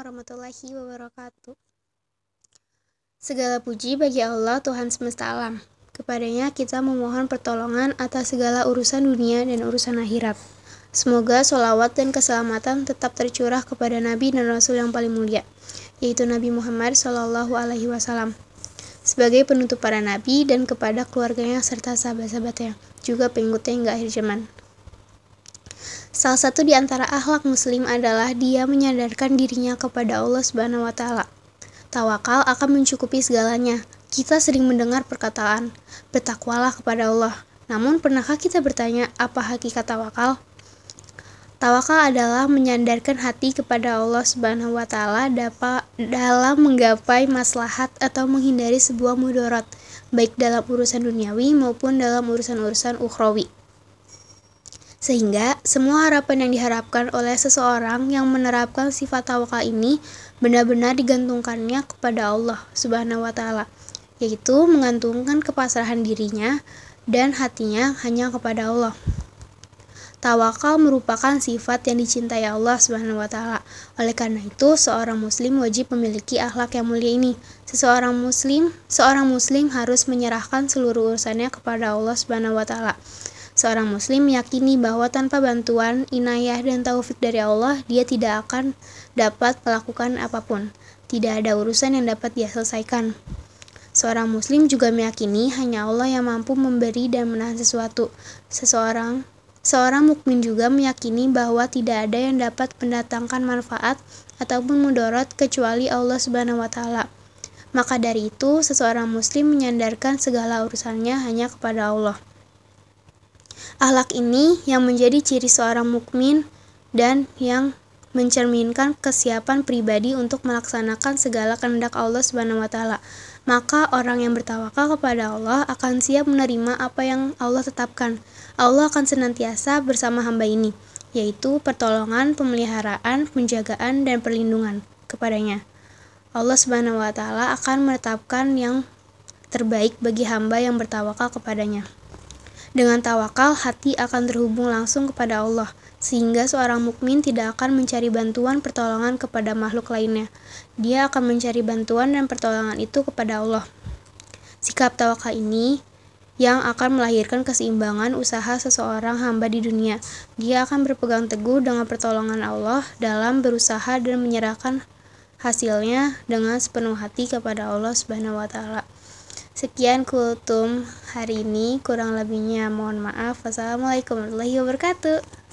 warahmatullahi wabarakatuh. Segala puji bagi Allah Tuhan semesta alam. Kepadanya kita memohon pertolongan atas segala urusan dunia dan urusan akhirat. Semoga solawat dan keselamatan tetap tercurah kepada Nabi dan Rasul yang paling mulia, yaitu Nabi Muhammad Shallallahu Alaihi Wasallam, sebagai penutup para nabi dan kepada keluarganya serta sahabat-sahabatnya, juga pengikutnya hingga akhir zaman. Salah satu di antara akhlak muslim adalah dia menyadarkan dirinya kepada Allah Subhanahu wa taala. Tawakal akan mencukupi segalanya. Kita sering mendengar perkataan, "Bertakwalah kepada Allah." Namun, pernahkah kita bertanya apa hakikat tawakal? Tawakal adalah menyandarkan hati kepada Allah Subhanahu wa taala dalam menggapai maslahat atau menghindari sebuah mudarat, baik dalam urusan duniawi maupun dalam urusan-urusan ukhrawi. Sehingga semua harapan yang diharapkan oleh seseorang yang menerapkan sifat tawakal ini benar-benar digantungkannya kepada Allah Subhanahu wa taala, yaitu mengantungkan kepasrahan dirinya dan hatinya hanya kepada Allah. Tawakal merupakan sifat yang dicintai Allah Subhanahu wa taala. Oleh karena itu, seorang muslim wajib memiliki akhlak yang mulia ini. Seseorang muslim, seorang muslim harus menyerahkan seluruh urusannya kepada Allah Subhanahu wa taala. Seorang muslim meyakini bahwa tanpa bantuan, inayah, dan taufik dari Allah, dia tidak akan dapat melakukan apa pun. Tidak ada urusan yang dapat dia selesaikan. Seorang muslim juga meyakini hanya Allah yang mampu memberi dan menahan sesuatu. Seseorang Seorang mukmin juga meyakini bahwa tidak ada yang dapat mendatangkan manfaat ataupun mudarat kecuali Allah Subhanahu wa taala. Maka dari itu, seseorang muslim menyandarkan segala urusannya hanya kepada Allah. Akhlak ini yang menjadi ciri seorang mukmin dan yang mencerminkan kesiapan pribadi untuk melaksanakan segala kehendak Allah Subhanahu wa taala. Maka orang yang bertawakal kepada Allah akan siap menerima apa yang Allah tetapkan. Allah akan senantiasa bersama hamba ini, yaitu pertolongan, pemeliharaan, penjagaan dan perlindungan kepadanya. Allah Subhanahu wa taala akan menetapkan yang terbaik bagi hamba yang bertawakal kepadanya. Dengan tawakal, hati akan terhubung langsung kepada Allah, sehingga seorang mukmin tidak akan mencari bantuan pertolongan kepada makhluk lainnya. Dia akan mencari bantuan dan pertolongan itu kepada Allah. Sikap tawakal ini yang akan melahirkan keseimbangan usaha seseorang hamba di dunia. Dia akan berpegang teguh dengan pertolongan Allah dalam berusaha dan menyerahkan hasilnya dengan sepenuh hati kepada Allah Subhanahu wa taala. Sekian kultum hari ini, kurang lebihnya mohon maaf. Wassalamualaikum warahmatullahi wabarakatuh.